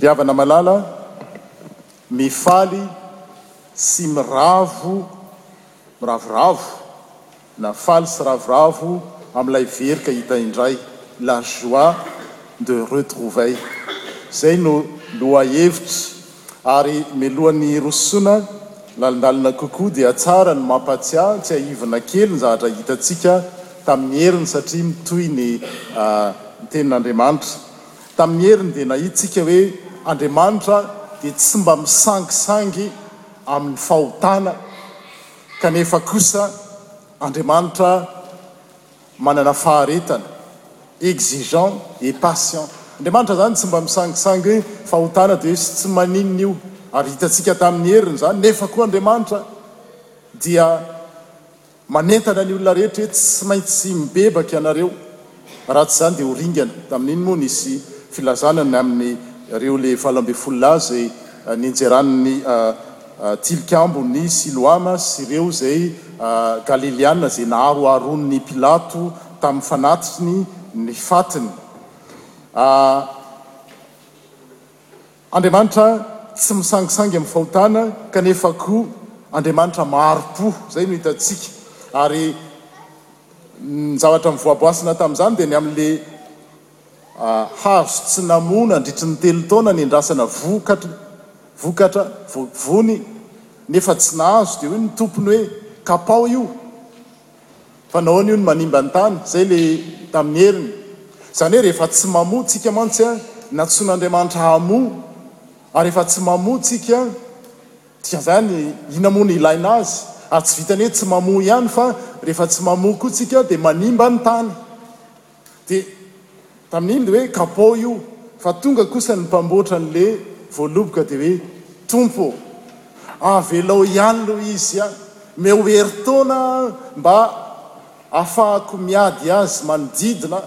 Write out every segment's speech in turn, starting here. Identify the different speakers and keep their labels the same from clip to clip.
Speaker 1: Ry havana malala, mifaly sy miravo miravoravo na faly sy ravoravo amin'ilay verika hita indray, la joie de retrouver. Izay no lohahevitra ary mialohan'ny hirosoana lalindalina kokoa dia tsara ny mampatsiahy, tsiahivina kely ny zavatra hitantsika tamin'ny heriny satria mitohy ny tenin'Andriamanitra. Tamin'ny heriny dia nahitintsika hoe Andriamanitra dia tsy mba misangisangy amin'ny fahotana kanefa kosa Andriamanitra manana faharetana, exigeant et patient. Andriamanitra izany tsy mba misangisangy hoe fahotana dia hoe tsy maninona io ary hitantsika tamin'ny heriny izany nefa koa Andriamanitra dia Manentana ny olona rehetra eto, tsy maintsy mibebaka ianareo raha tsy izany dia ho ringana. Tamin'iny moa nisy filazana ny amin'ny ireo le valo ambin'ny folo lahy izay nenjeran'ny tilikambo ny Siloama sy ireo izay Galiliana izay naharoharoan'i Pilato tamin'ny fanatiny ny fatiny. Andriamanitra tsy misangisangy amin'ny fahotana, kanefa koa Andriamanitra mari-po. Izay no hitantsika. Ary ny zavatra nivoaboasina tamin'izany dia ny amin'ilay hazo tsy namoa nandritry ny telo taona niandrasana vokatra, vokatra, vony, nefa tsy nahazo. Dia hoy ny Tompony hoe, Kapaho io. Fa nahoana io no manimba ny tany? Izay le tamin'ny heriny. Izany hoe rehefa tsy mamoa tsika mantsy an, nantsoin'Andriamanitra hamoa, ary rehefa tsy mamoa tsika dia izany, inona moa no ilaina azy? Ary tsy vitan'ny hoe tsy mamoa ihany fa rehefa tsy mamoa koa tsika dia manimba ny tany. Dia tamin'iny dia hoe capot io fa tonga kosa ny mpamboatra an'le voaloboka dia hoe Tompo ô! avelao ihany lo izy a! meo herintaona an! mba afahako miady azy manodidina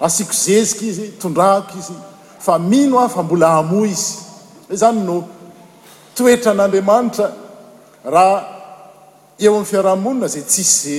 Speaker 1: asiako zezika izy tondrahako izy fa mino aho fa mbola hamoa izy! izany no toetran'Andriamanitra raha eo amin'ny fiarahamonina izay tsisy ze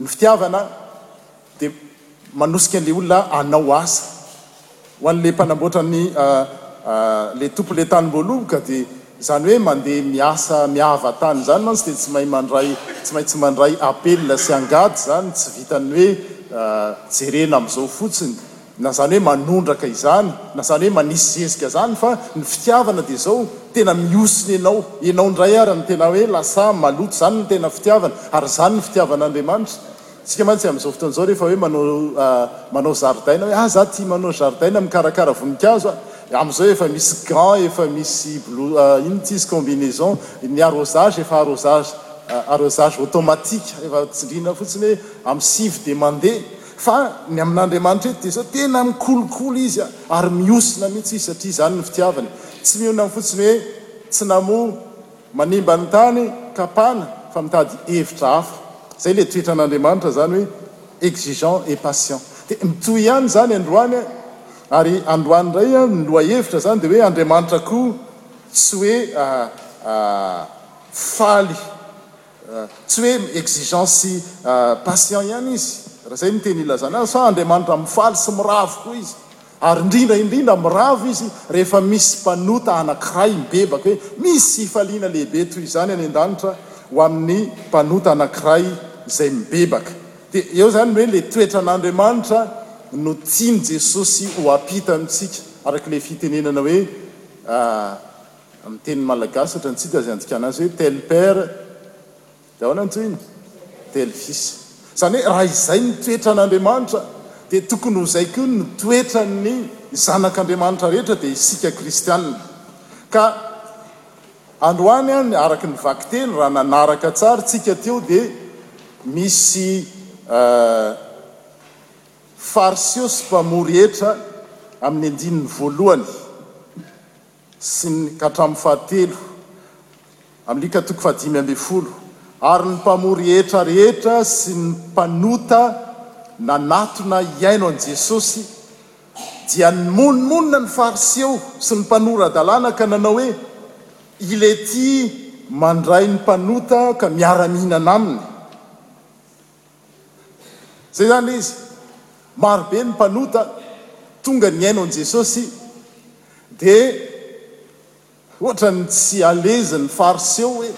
Speaker 1: Ny fitiavana dia manosika ilay olona hanao asa. Ho an'ilay mpanamboatra ny ilay tompony ilay tany mboaloboka dia izany hoe mandeha miasa mihava tany izany mantsy dia tsy mahay mandray tsy maintsy mandray appel sy angady izany tsy vitan'ny hoe jerena amin'izao fotsiny. na zany hoe manondraka izany na zany hoe manisy zezika zany fa ny fitiavana dia zao tena mihosina enao enao ndray ara no tena hoe lasa maloto zany no tena fitiavana ary zany ny fitiavana Andriamanitra tsika mantsy amizao fotoana zao rehefa hoe manao manao zaridaina hoe ah za tia manao zaridaina mikarakara voninkazo ah amizao efa misy gants efa misy blou inona ity izy combinaison ny arrosage efa arrosage arrosage automatique efa tsindriana fotsiny hoe amy sivy dia mandeha Fa ny amin'Andriamanitra eto dia izao, tena mikolokolo Izy ary mihosina mihitsy Izy satria izany ny fitiavany. Tsy mionona fotsiny hoe tsy namoa, manimba ny tany, kapana, fa mitady hevitra hafa. Izay ilay toetran'Andriamanitra izany hoe exigeant et patient. Dia mitohy ihany izany androany ary androany indray ny lohahevitra izany dia hoe Andriamanitra koa tsy hoe faly. Tsy hoe exigent sy patient ihany izy, raha izay no teny ilazana azy, fa Andriamanitra mifaly sy miravo koa izy. Ary indrindra indrindra miravo izy rehefa misy mpanota anankiray mibebaka hoe misy fifaliana lehibe toy izany any an-danitra ho amin'ny mpanota anankiray izay mibebaka. Dia eo izany hoe ilay toetran'Andriamanitra no tian'i Jesosy ho ampita amintsika, araka ilay fitenenana hoe. Amin'ny teny malagasy ohatran'ny tsy hita izay andikana azy hoe tel père dia ahoana ny tohiny? tel fils. Izany hoe raha izay ny toetran'Andriamanitra dia tokony ho izay koa ny toetran'ny zanak'Andriamanitra rehetra dia isika kristiana. Ka androany an, araka ny vakiteny raha nanaraka tsara tsika teo dia misy Fariseo sy mpamory hetra amin'ny andininy voalohany. sy ny katram fahatelo amin'ny lika toko fahadimy ambin'ny folo, ary ny mpamory hetra rehetra sy ny mpanota nanatona hihaino an'i Jesosy, dia nimonomonona ny Fariseo sy ny mpanora-dalàna ka nanao hoe, Ilety mandray ny mpanota ka miara-mihinana aminy. Izay izany ilay izy. Marobe ny mpanota tonga nihaino an'i Jesosy dia ohatran'ny tsy à l'aise ny Fariseo hoe,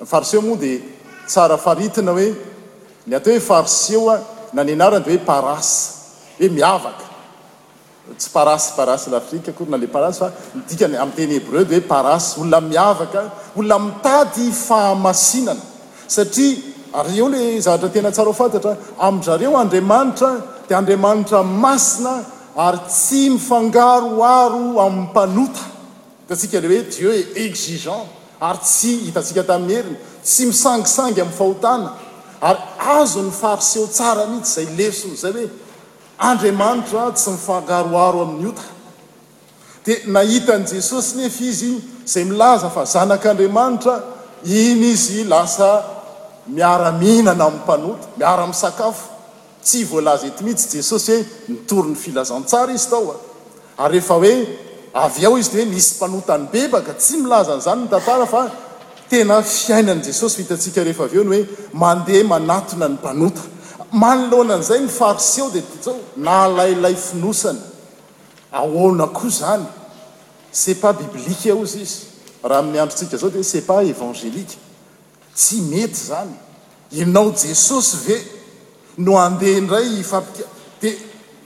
Speaker 1: ny Fariseo moa dia tsara faritina hoe, ny atao hoe Fariseo na ny anarany dia hoe Parase, hoe miavaka. Tsy Parasy, Parasy l'Afrique akory na le Parasy fa ny dikany amin'ny teny hebreo dia hoe Parasy, olona miavaka, olona mitady fahamasinana satria ary eo ilay zavatra tena tsara ho fantatra, amin-dry zareo Andriamanitra dia Andriamanitra masina ary tsy mifangaroharo amin'ny mpanota, hitantsika ilay hoe Dieu est exigeant ary tsy, hitantsika tamin'ny heriny, tsy misangisangy amin'ny fahotana ary azon'ny Fariseo tsara mihitsy izay lesona izay hoe. Andriamanitra tsy mifangaroharo amin'ny ota. Dia nahita an'i Jesosy nefa izy izay milaza fa Zanak'Andriamanitra, iny izy lasa miara-mihinana amin'ny mpanota, miara-misakafo. Tsy voalaza eto mihitsy Jesosy hoe nitory ny filazantsara izy tao. Ary rehefa hoe avy ao izy dia hoe nisy mpanota nibebaka, tsy milaza an'izany ny tantara fa tena fiainan'i Jesosy no hitantsika rehefa avy eo ny hoe mandeha manatona ny mpanota. Manoloana an'izay ny fariseo dia tojo nahalay ilay fonosany. Ahoana koa izany? C'est pas biblique hozy izy. Raha amin'ny androntsika izao dia c'est pas évangélique. Tsy mety izany. Ianao Jesosy ve no andeha indray hifampika de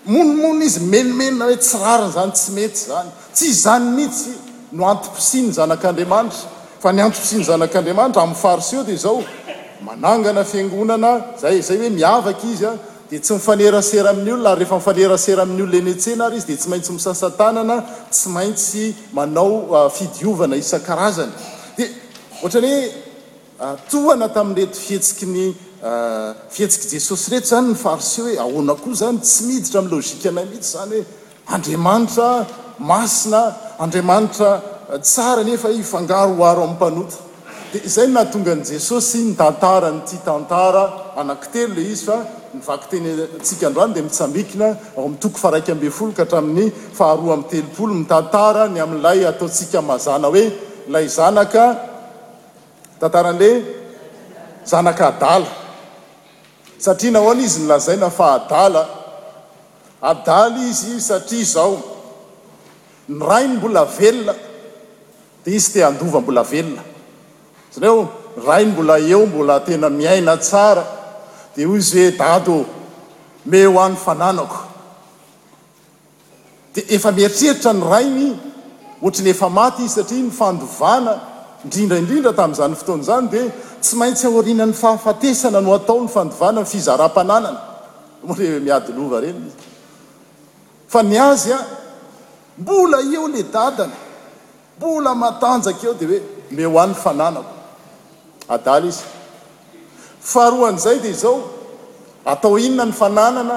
Speaker 1: monomona izy mimenomenona hoe tsy rariny zany tsy mety zany tsy izany mitsy no antompisiany zanak'Andriamanitra fa ny antompisiany zanak'Andriamanitra amin'ny fariseo de zao manangana fiangonana zay zay hoe miavaka izy a de tsy mifanerasera amin'ny olona ary rehefa mifanerasera amin'ny olona eny an-tsena ary izy de tsy maintsy misasatanana tsy maintsy manao fidiovana isan-karazany de ohatran'ny hoe Tohana tamin'ireto fihetsiky ny fihetsik'i Jesosy ireto izany ny Fariseo hoe, Ahoana koa izany? Tsy miditra amin'ny logikanay mihitsy izany hoe Andriamanitra masina, Andriamanitra tsara nefa hifangaroharo amin'ny mpanota. Dia izay no nahatonga an'i Jesosy nitantara an'ity tantara anankitelo ilay izy fa ny vakiteny antsika androany dia mitsambikina ao amin'ny toko faharaika ambin'ny folo ka hatramin'ny faharoa amby telopolo mitantara ny amin'ilay ataontsika mazàna hoe ilay zanaka Tantaran'le zanaka adala. Satria nahoana izy no lazaina fa adala? Adala izy satria izao, ny rainy mbola velona dia izy te handova mbola velona. Izany hoe ny rainy mbola eo, mbola tena miaina tsara dia hoy izy hoe dada ô, meo aho ny fananako. Dia efa mieritreritra ny rainy ohatry ny efa maty izy satria ny fandovana indrindra indrindra tamin'izany fotoana izany dia tsy maintsy aorianan'ny fahafatesana no atao ny fandovana ny fizaram-pananana moa le miady lova reny izy fa ny azy a mbola eo le dadany mbola matanjaka eo dia hoe me ho an'ny fananako adala izy faharoan'izay dia izao atao inona ny fananana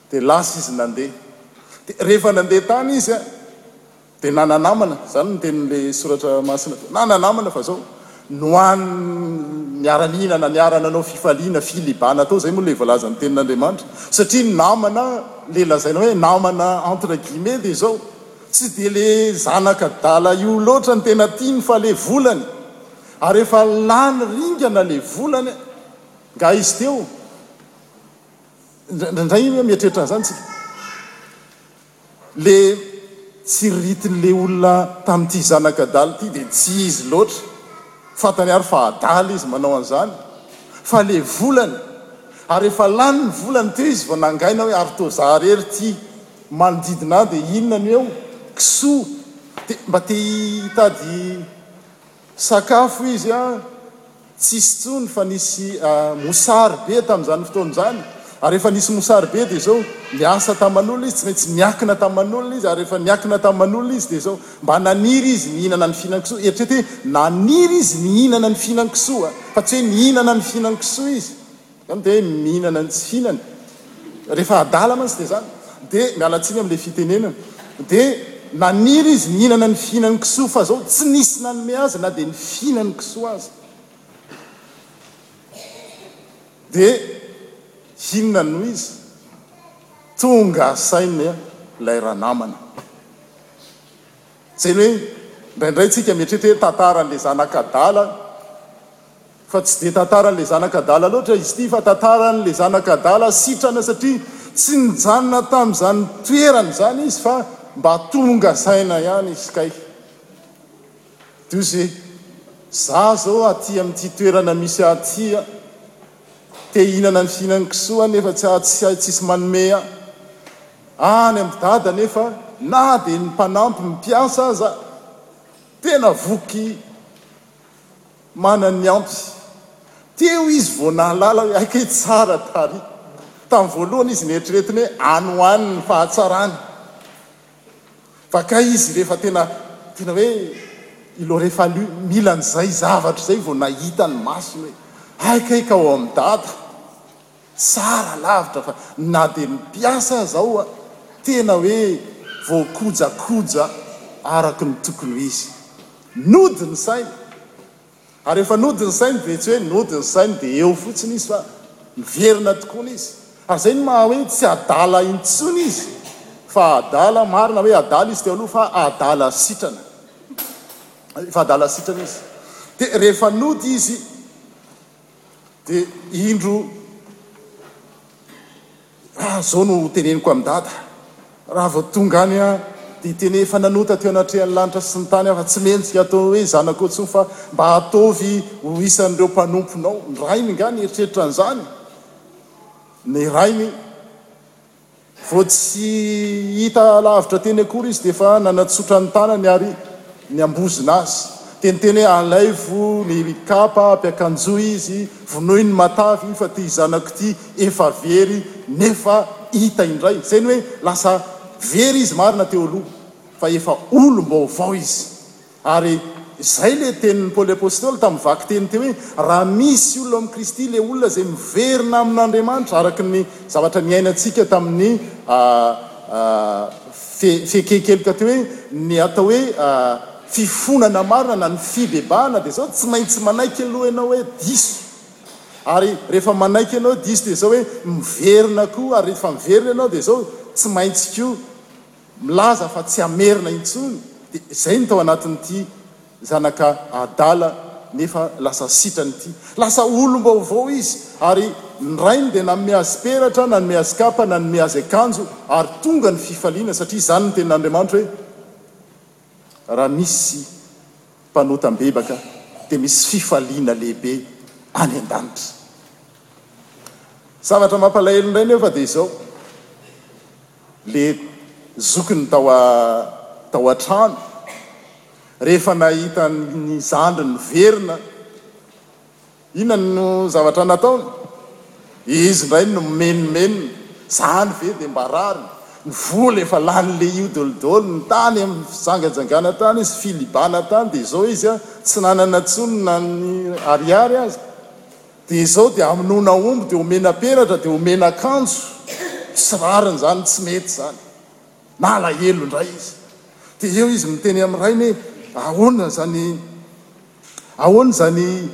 Speaker 1: Dia lasa izy nandeha. Dia rehefa nandeha tany izy dia nana-namana, izany ny tenin'ilay soratra masina teo, nana-namana fa izao, noan, niara-nihinana, niara-nanao fifaliana, filibana tao, izay moa ilay voalazan'ny tenin'Andriamanitra, satria ny namana, ilay lazaina hoe namana entre guillemets dia izao, tsy dia ilay zanak'adala io loatra ny tena tiany fa ilay volany, ary efa lany ringana ilay volany, nga izy teo, Indraindray anie mieritreritra an'izany isika. Ilay tsiritin'ilay olona tamin'ity zanak'adala ity dia tsy izy loatra, fantany ary fa adala izy manao an'izany, fa ilay volany. Ary rehefa lany ny volany teo izy vao nangaina hoe ary toa izaho irery ity manodidina ahy dia inona no eo? Kisoa! Dia mba te hitady. Sakafo izy a! Tsisy intsony fa nisy mosary be tamin'izany fotoana izany ary rehefa nisy mosary be dia izao, niasa taman'olona izy tsy maintsy niakina taman'olona izy ary rehefa niakina taman'olona izy dia izao, mba naniry izy nihinana ny fihinan-kisoa, eritrereto hoe naniry izy nihinana ny fihinan-kisoa fa tsy hoe nihinana ny fihinan-kisoa izy. Zany dia mihinana ny tsy hinany. Rehefa adala mantsy dia zany. Dia miala tsiny amin'ilay fitenenana. Dia naniry izy ny hihinana ny fihinan'ny kisoa fa zao tsy nisy nanome azy na dia ny fihinan'ny kisoa aza. Dia inona no izy? Tonga saina ilay ranamana. Zay ny hoe indraindray tsika mieritreritra hoe tantara an'ilay zanak'adala. Fa tsy dia tantaran' ilay zanaka adala loatra izy ity fa tantaran' ilay zanaka adala sitrana satria tsy nijanona tamin' izany toerana izany izy fa mba tonga saina ihany izy kay dose za zao aty amin' ity toerana misy ahy ity a te hihinana ny fihinan' kisoa nefa tsy ahy tsy hay tsisy manome ahy any amin' dada nefa na dia ny mpanampy mpiasa aza tena voky Manana ny ampy. Teo izy vao nahalala hoe aika tsara tary. Tamin'ny voalohany izy neritreretiny hoe any ho any ny fahatsarany. Fa kay izy rehefa tena tena hoe il aurait fallu mila an'izay zavatra izay vao nahita ny masony hoe aika ika ao amin'i Dada. Tsara lavitra fa na dia ny mpiasa aza ho'a tena hoe voakojakoja araka ny tokony ho izy. Nody ny sainy. Ary rehefa nody ny sainy dia tsy hoe nody ny sainy dia eo fotsiny izy fa miverina tokoany izy. Ary izay no maha hoe tsy adala intsony izy fa adala marina hoe adala izy teo aloha fa adala sitrana. Efa adala sitrana izy. Dia rehefa nody izy. Dia indro raha izao no teneniko amin'i Dada, raha vao tonga any aho, dia tena efa nanota teo anatrehan'ny lanitra sy ny tany aho, fa tsy mendrika hatao hoe zanako eo intsony, fa mba ataovy ho isan'ireo mpanomponao. Ny rainy angaha nieritreritra an'izany? Ny rainy. Vao tsy hita lavitra teny akory izy dia efa nanatsotra ny tanany ary niambozona azy. Teniteny hoe, Alaivo ny kapa, ampiakanjoy izy, vonoy ny matavy fa ity zanako ity efa very nefa hita indray. Izay ny hoe lasa very izy marina teo aloha fa efa olom-baovao izy. Ary izay ilay tenin'i Paoly Apostoly tamin'ny vakiteny teo hoe, Raha misy olona ao amin'i Kristy, ilay olona izay miverina amin'Andriamanitra, araka ny zavatra niainantsika tamin'ny fekekeloka teo hoe, ny atao hoe fifonana marina na ny fibebahana dia izao, tsy maintsy manaiky aloha ianao hoe diso, ary rehefa manaiky ianao diso dia izao hoe miverina koa, ary rehefa miverina ianao dia izao, tsy maintsy koa. milaza fa tsy hamerina intsony dia izay ny tao anatin'ity zanaka adala nefa lasa sitrany ity. Lasa olom-baovao izy ary ny rainy dia nanome azy peratra, nanome azy kapa, nanome azy akanjo ary tonga ny fifaliana satria izany ny tenin'Andriamanitra hoe raha misy mpanota mibebaka dia misy fifaliana lehibe any an-danitra. Zavatra mampalahelo indray nefa dia izao. Le zokiny tao a tao an-trano rehefa nahita ny zandriny miverina, inona no zavatra nataony? Izy indray nomenomenony, zany ve dia mba rariny? Ny vola efa lany le io dolidoly, ny tany am fijangajangana tany izy, filibana tany dia izao izy a tsy nanana intsony na ny ariary aza. Dia izao dia hamonoana omby dia omena peratra dia omena akanjo tsy rariny izany tsy mety izany. Nalahelo indray izy. Dia eo izy miteny amin'ny rainy hoe ahoana izany ahoana izany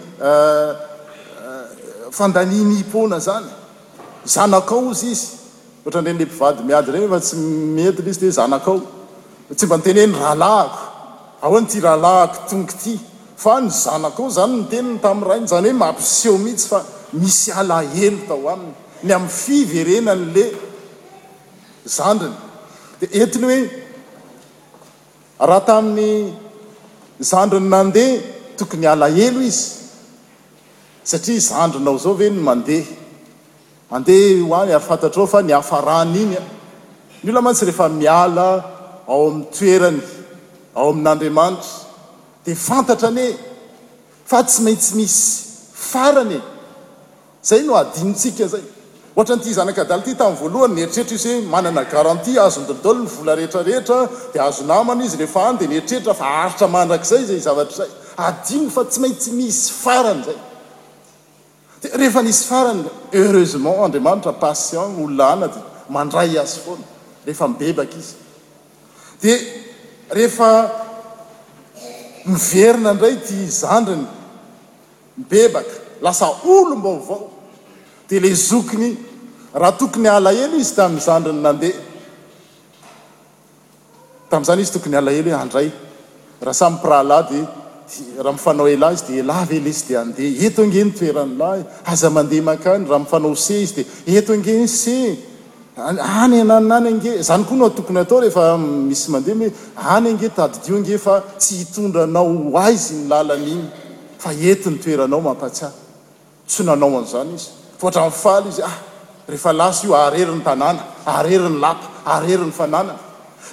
Speaker 1: fandaniany hipoana izany. Zanakao hozy izy. Ohatran'ireny le mpivady miady ireny rehefa tsy mety ilay izy dia hoe zanakao. Tsy mba niteny hoe ny rahalahiko, ahoana ity rahalahiko toniko ity, fa ny zanako ao, izany no niteniny tamin'ny rainy, izany hoe mampiseho mihitsy fa misy alahelo tao aminy ny amin'ny fiverenan'ilay zandriny. Dia eto ilay hoe raha tamin'ny zandriny nandeha tokony alahelo izy satria zandrinao izao ve no mandeha Andeha ho any ary fantatrao fa ny hafarana iny an! Ny olona mantsy rehefa miala ao amin'ny toerany, ao amin'Andriamanitra dia fantatra anie e! Fa tsy maintsy misy farany e! Izay no adinontsika izay. Ohatran'ity zanak'adala ity tamin'ny voalohany, nieritreritra izy hoe manana garantie, azony dolidoly ny vola rehetra rehetra, dia azo namana izy rehefa any, dia nieritreritra fa haharitra mandrakizay izay zavatra izay. Adinony fa tsy maintsy misy farany izay. Dia rehefa nisy farany, heureusement, Andriamanitra patient, ny olona ana dia mandray azy foana rehefa mibebaka izy. Dia rehefa miverina indray ity zandriny, mibebaka, lasa olom-baovao, dia ilay zokiny, raha tokony alahelo izy tamin'ny zandriny nandeha, Tamin'izany izy tokony halahelo hoe andray raha samy mpirahalahy dia raha mifanao elah izy dia elah ve lesy dia andeha eto ange ny toeran'ny lahy aza mandeha mankany raha mifanao se izy dia eto ange ny se any ananany ange izany koa no tokony hatao rehefa misy mandeha hoe any ange tadidio ange fa tsy hitondra anao ho aizy iny lalana iny fa eto ny toeranao mampatsiahy Tsy nanao an'izany izy, fa ohatran'ny faly izy, ah, rehefa lasa io, arery ny tanàna, arery ny lapa, arery ny fananana.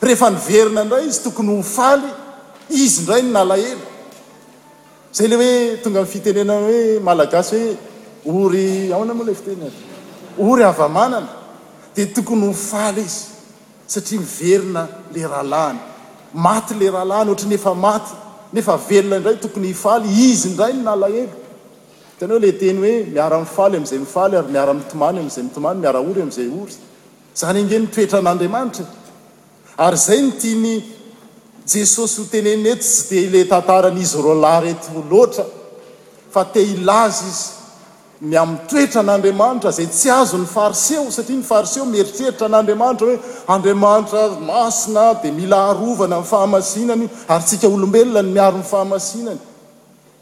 Speaker 1: Rehefa niverina indray izy, tokony ho faly, izy indray no nalahelo. Izay ilay hoe tonga amin'ny fitenenana hoe malagasy hoe O ry, ahoana moa ilay fiteny ary? O ry hava-manana, dia tokony ho faly izy, satria miverina ilay rahalahiny. Maty ilay rahalahiny, ohatran'ny efa maty, nefa velona indray, tokony hifaly, izy indray no nalahelo. Hitanao ilay teny hoe miara-mifaly amin'izay mifaly ary miara-mitomany amin'izay mitomany, miara-ory amin'izay ory. Izany ange no toetran'Andriamanitra e! Ary izay no tian'i Jesosy ho tenenina eto, tsy dia ilay tantaran'izy roalahy ireto loatra, fa te hilaza izy ny amin'ny toetran'Andriamanitra izay tsy azon'ny Fariseo, satria ny Fariseo mieritreritra an'Andriamanitra hoe Andriamanitra masina dia mila arovana ny fahamasinany ary tsika olombelona no miaro ny fahamasinany.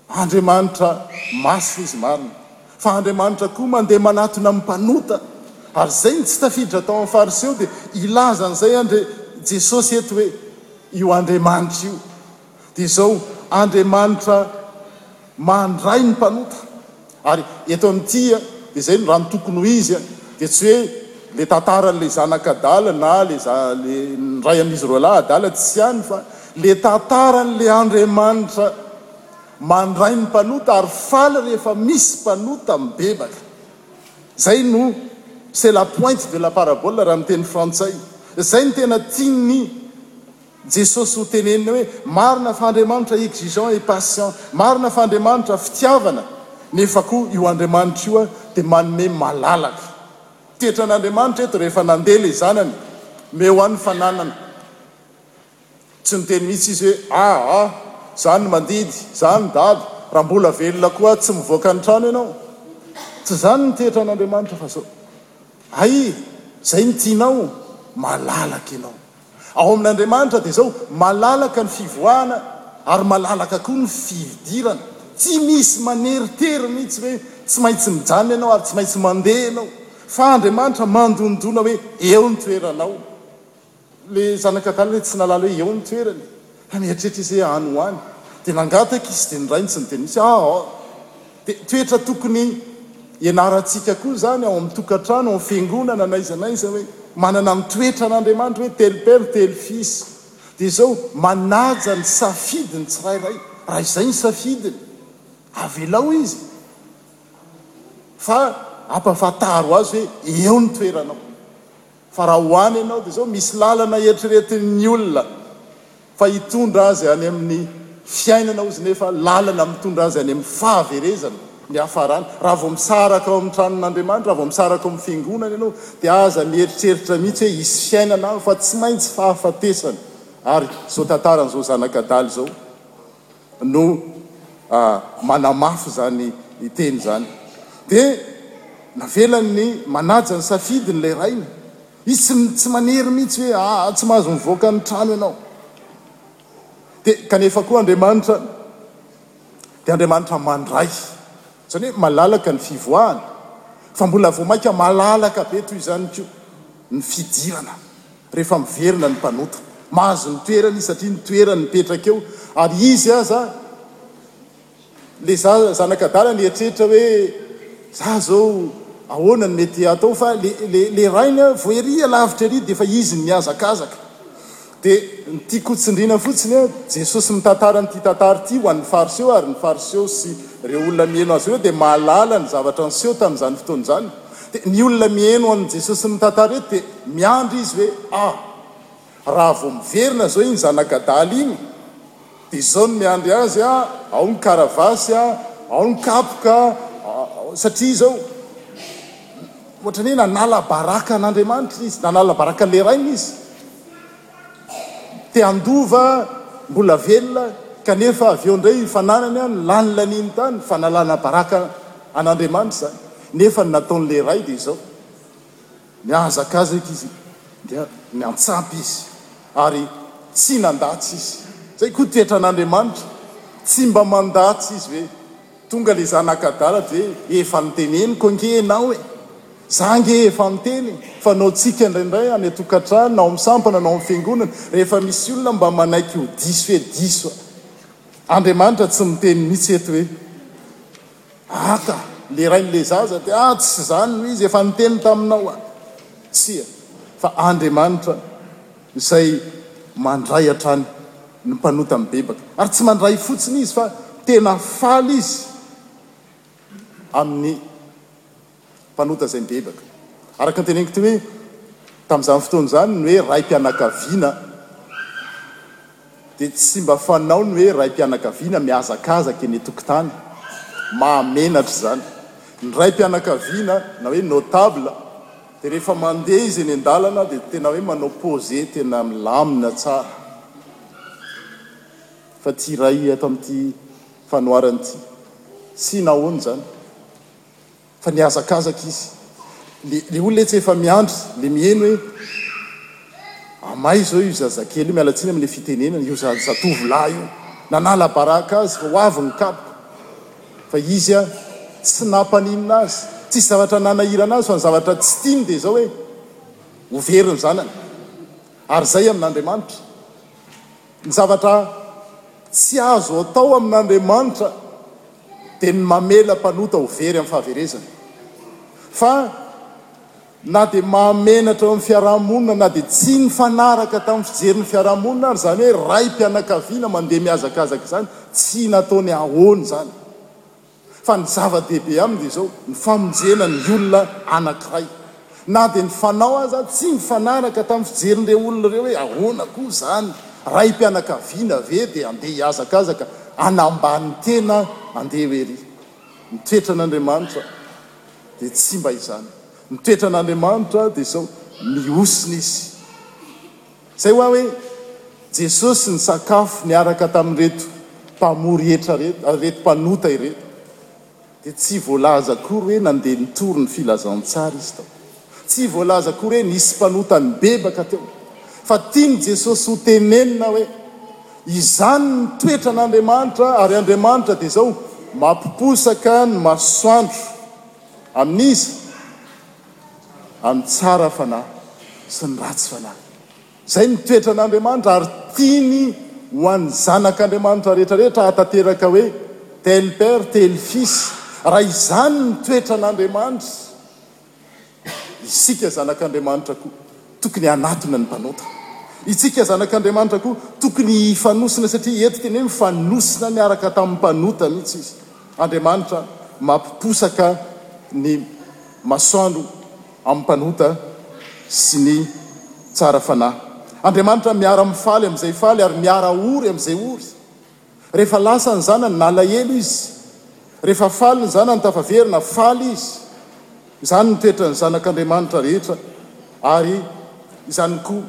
Speaker 1: Andriamanitra masina izy marina, fa Andriamanitra koa mandeha manatona ny mpanota, ary izay no tsy tafiditra tao amin'ny fariseo dia hilaza an'izay Andri, Jesosy eto hoe io Andriamanitra io dia izao, Andriamanitra mandray ny mpanota. Ary eto amin'ity dia izay no raha ny tokony ho izy dia tsy hoe ilay tantaran'ilay zanaka adala na ilay ny ray amin'izy roalahy adala tsy ihany fa ilay tantaran'ilay Andriamanitra mandray ny mpanota ary faly rehefa misy mpanota mibebaka. Izay no c'est la pointe de la parabole raha ny teny frantsay. Izay no tena tian'ny. Jesosy ho tenenina hoe marina fa Andriamanitra exigeant et patient, marina fa Andriamanitra fitiavana nefa koa io Andriamanitra io dia manome malalaka. Toetra an'Andriamanitra eto rehefa nandeha ilay zanany meo any fananana. Tsy niteny mihitsy izy hoe ah ah za no mandidy, za no dada, raha mbola velona koa aho tsy mivoaka ny trano ianao. Tsy zany ny toetra an'Andriamanitra fa zao, hay zay ny tianao, malalaka ianao. Ao amin'Andriamanitra dia izao, malalaka ny fivoahana ary malalaka koa ny fiidirana. Tsy misy maneritery mihitsy hoe tsy maintsy mijanona ianao ary tsy maintsy mandeha ianao, fa Andriamanitra mandondona hoe eo ny toeranao. Ilay zanak'adala ilay tsy nahalala hoe eo ny toerany, fa nieritreritra izy hoe any ho any. Dia nangataka izy, dia ny rainy sy ny teniny misy, Ahaa! Toetra tokony hianarantsika koa izany ao amin'ny tokantrano, ao amin'ny fiangonana, n'aiza n'aiza hoe manana ny toetra an'Andriamanitra hoe telo Père, telo Fils. Dia izao, manaja ny safidy ny tsirairay. Raha izay ny safidiny, avelao izy fa ampahafantaro azy hoe eo ny toeranao. Fa raha ho any ianao dia izao, misy lalana eritreretin'ny olona fa hitondra azy any amin'ny fiainana ozy nefa lalana mitondra azy any amin'ny fahaverezana ny hafarany. Raha vao misaraka ao amin'ny tranon'Andriamanitra, raha vao misaraka ao amin'ny fiangonana ianao dia aza mieritreritra mihitsy hoe hisy fiainana any fa tsy maintsy fahafatesana ary izao tantaran'izao zanak'adala izao. no manamafy izany teny izany dia navelany ny manaja ny safidiny ilay rainy, izy tsy manery mihitsy hoe aa tsy mahazo mivoaka ny trano ianao dia kanefa koa Andriamanitra dia Andriamanitra mandray. Izany hoe malalaka ny fivoahana, fa mbola vao mainka malalaka be toy izany koa ny fidirana rehefa miverina ny mpanota. Mahazo ny toerany izy satria ny toerany mipetraka eo ary izy aza le zanak'adala nieritreritra hoe za zao ahoana ny mety atao fa le le rainy voa ery alavitra ery dia efa izy ny mihazakazaka. Dia ny tiako ho tsindriana fotsiny an, Jesosy mitantara an'ity tantara ity ho an'ny Fariseo ary ny Fariseo sy ireo olona miheno azy ireo dia mahalala ny zavatra niseho tamin'izany fotoana izany. Dia ny olona miheno an'i Jesosy mitantara eto dia miandry izy hoe, ah! raha vao miverina izao iny zanak'adala iny, Izao no miandry azy a! Ao ny karavasy a! Ao ny kapoka a! Satria izao, ohatran'ny hoe nanala baraka an'Andriamanitra izy, nanala baraka an'ilay Rainy izy. Te handova mbola velona, kanefa avy eo indray fananany ny lany laniny tany, fanalana baraka an'Andriamanitra izany. Nefa ny nataon'ilay Ray dia izao. Nihazakazaka izy dia niantsampy izy ary tsy nandatsy izy. Izay koa toetran' Andriamanitra, tsy mba mandatsy izy hoe tonga ilay Zanak' adala dia hoe efa niteneniko ange ianao e! Za ange efa miteny e! Fa nao tsika indraindray any an-tokantrano na ao amin'ny sampana na ao amin'ny fiangonana rehefa misy olona mba manaiky ho diso hoe diso a! Andriamanitra tsy miteny mihitsy eto hoe. Aka, le rain'le zaza dia, ah, tsy zany no izy efa niteny taminao ah! Tsia, fa Andriamanitra izay mandray hatrany ny mpanota mibebaka. Ary tsy mandray fotsiny Izy fa tena faly Izy amin'ny. mpanota izay mibebaka. Araka ny teneniko teo hoe tamin'izany fotoana izany ny hoe raim-pianakaviana dia tsy mba fanao ny hoe raim-pianakaviana mihazakazaka eny an-tokotany, mahamenatra izany. Ny raim-pianakaviana na hoe notable dia rehefa mandeha izy eny an-dalana dia tena hoe manao pose tena milamina tsara fa ity iray ato amin'ity fanoharana ity. Tsy nahoana izany? fa nihazakazaka izy. Le le olona etsy efa miandry, le miheno hoe amay izao io zazakely io, miala tsiny amle fitenenana, io za zatovo lahy io nanala baraka azy fa ho avy ny kapoka, fa izy a tsy nampaninona azy, tsisy zavatra nanahirana azy fa ny zavatra tsy tiany de zao hoe ho very ny zanany, ary zay amin'Andriamanitra ny zavatra tsy azo atao amin'Andriamanitra. dia ny mamela mpanota ho very amin'ny fahaverezany. Fa na dia mahamenatra eo amin'ny fiaraha-monina na dia tsy nifanaraka tamin'ny fijerin'ny fiaraha-monina ary izany hoe raim-pianakaviana mandeha mihazakazaka izany, tsy nataony ahoana izany. Fa ny zava-dehibe aminy dia izao, ny famonjena ny olona anankiray. Na dia ny fanao aza tsy nifanaraka tamin'ny fijerin'ireo olona ireo hoe ahoana koa izany, raim-pianakaviana ve dia andeha hihazakazaka hanambany tena andeha hoe ery. Ny toetran'Andriamanitra dia tsy mba izany. Ny toetran'Andriamanitra dia izao, mihosina izy. Izay hoa hoe Jesosy nisakafo niaraka tamin'ireto mpamory hetra ireto, ireto mpanota ireto. Dia tsy voalaza akory hoe nandeha nitory ny filazantsara izy tao. Tsy voalaza akory hoe nisy mpanota nibebaka teo. Fa tian'i Jesosy hotenenina hoe, Izany no toetran'Andriamanitra, ary Andriamanitra dia izao, mampiposaka ny masoandro amin'iza? Amin'ny tsara fanahy sy ny ratsy fanahy. Izay no toetran'Andriamanitra ary tiany ho an'ny zanak'Andriamanitra rehetra rehetra hahatanteraka hoe tel père tel fils. Raha izany no toetran'Andriamanitra, isika zanak'Andriamanitra koa tokony hanatona ny mpanota. Itsika zanak'Andriamanitra koa tokony hifanosina satria hentitra ny hoe mifanosina niaraka tamin'ny mpanota mihitsy izy. Andriamanitra mampiposaka ny masoandro. amin'ny mpanota sy ny tsara fanahy. Andriamanitra miara-mifaly amin'izay faly ary miara-ory amin'izay ory. Rehefa lasa ny zanany, nalahelo izy. Rehefa faly ny zanany tafaverina, faly izy. Izany no toetran'ny zanak'Andriamanitra rehetra ary izany koa,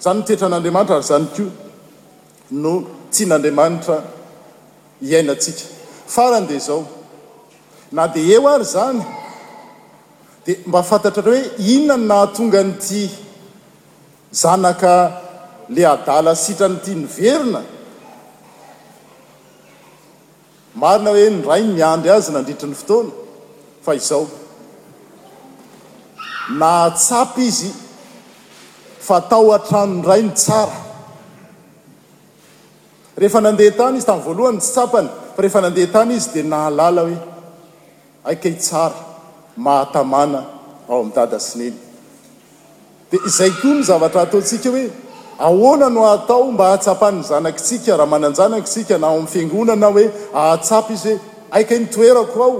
Speaker 1: izany no toetran'Andriamanitra ary izany koa no tian'Andriamanitra hiainantsika. Farany dia izao, na dia eo ary izany, Dia mba fantatrareo hoe inona no nahatonga an'ity zanaka le adala sitrana ity niverina? Marina hoe ny rainy niandry azy nandritry ny fotoana fa izao, nahatsapa izy fa tao an-tranon'ny rainy tsara. Rehefa nandeha tany izy tamin'ny voalohany tsy tsapany fa rehefa nandeha tany izy dia nahalala hoe. Hay kay tsara, mahatamana ao amin'ny dada sy neny. Dia izay koa ny zavatra hataontsika hoe ahoana no hatao mba hahatsapan'ny zanakitsika raha manan-janaka isika na ao amin'ny fiangonana hoe hahatsapa izy hoe hay kay ny toerako ao.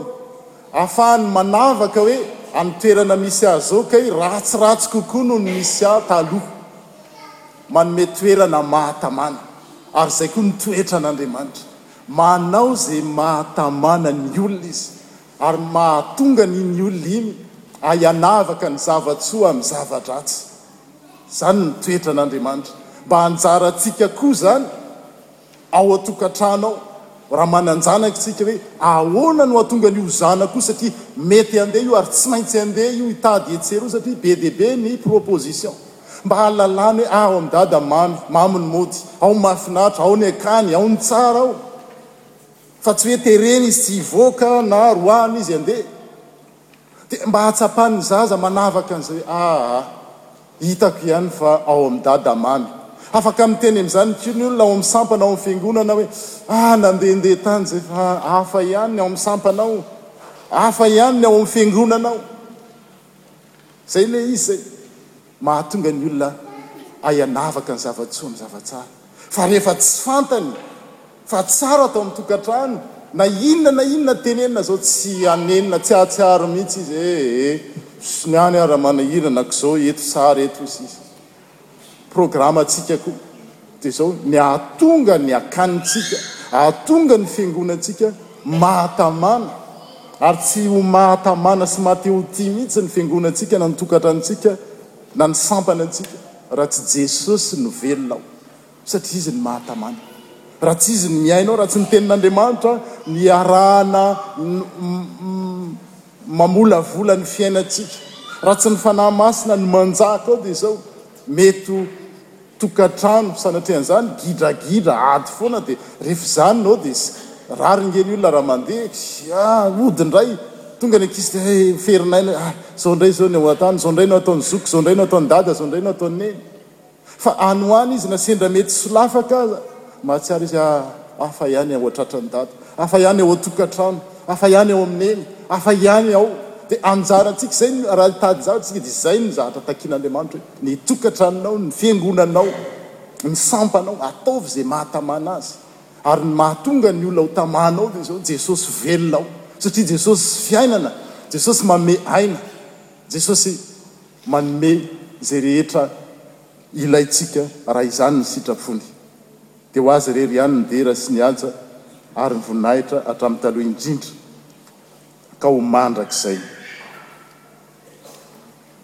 Speaker 1: Ahafahany manavaka hoe amin'ny toerana misy ahy izao kay ratsiratsy kokoa noho ny nisy ahy taloha. Manome toerana mahatamana. Ary izay koa ny toetran'Andriamanitra. Manao izay mahatamana ny olona izy, ary mahatonga an' iny olona iny ahianavaka ny zava-tsoa amin'ny zava-dratsy. Izany no toetran' Andriamanitra. Mba anjarantsika koa izany ao an-tokantrano ao, raha manan-janaka isika, hoe ahoana no hahatonga an'io zanako io, satria mety handeha io, ary tsy maintsy handeha io hitady etsy sy eroa, satria be dia be ny proposition. Mba hahalalany hoe ao amin'i Dada mamy, mamy ny mody, ao mahafinaritra, ao ny haikany, ao ny tsara ao. Fa tsy hoe terena izy tsy hivoaka na roahina izy handeha. Dia mba hahatsapan'ny zaza manavaka an'izay, aa, hitako ihany fa ao amin'i Dada mamy. Afaka miteny amin'izany koa ny olona ao amin'ny sampana ao amin'ny fiangonana hoe, aa, nandehandeha tany izay fa hafa ihany ny ao amin'ny sampanao, hafa ihany ny ao amin'ny fiangonanao. Zay le izy zay mahatonga ny olona hay hanavaka ny zava-tsoa ny zava-tsara fa rehefa tsy fantany fa tsara ato amin'ny tokantrano na inona na inona tenenina zao tsy hanenina tsy hahatsiaro mihitsy izy ee, soniany ara manahirana k'zao eto tsara eto sisa. programantsika koa dia izao ny hahatonga ny akanintsika, hahatonga ny fiangonantsika mahatamana ary tsy ho mahatamana sy mahatehotia mihitsy ny fiangonantsika na ny tokantranontsika na ny sampana antsika raha tsy Jesosy no velona ao satria Izy no mahatamana raha tsy Izy no miaina ao, raha tsy ny tenin'Andriamanitra niarahana Mamolavola ny fiainantsika. Raha tsy ny Fanahy Masina no manjaka ao dia izao, mety ho tokantrano sanatrehan'izany gidragidra, ady foana dia rehefa izany no dia raringe ny olona raha mandeha, sia, hody indray, tonga ny ankizy dia hay ho ferin'aina, hay izao indray izao ny ao an-tany, izao indray no ataon'ny zoky, izao indray no ataon'i dada, izao indray no ataon'i neny. Fa any ho any izy na sendra mety tsy lafaka aza, mahatsiaro izy ah, hafa ihany ao an-tratran'i Dada, hafa ihany ao an-tokantrano, hafa ihany ao amin'i Neny, hafa ihany ao. Dia anjarantsika izay no, raha hitady zavatra isika dia izay no zavatra takin'Andriamanitra hoe, ny tokantranonao, ny fiangonanao, ny sampanao, ataovy izay mahatamana azy. Ary ny mahatonga ny olona ho tamana ao dia izao, Jesosy velona ao. Satria Jesosy fiainana, Jesosy manome aina, Jesosy. Manome izay rehetra ilaintsika raha izany ny sitrapony. Dia ho Azy irery ihany ny dera sy ny haja ary ny voninahitra hatramin'ny taloha indrindra ka ho mandrakizay.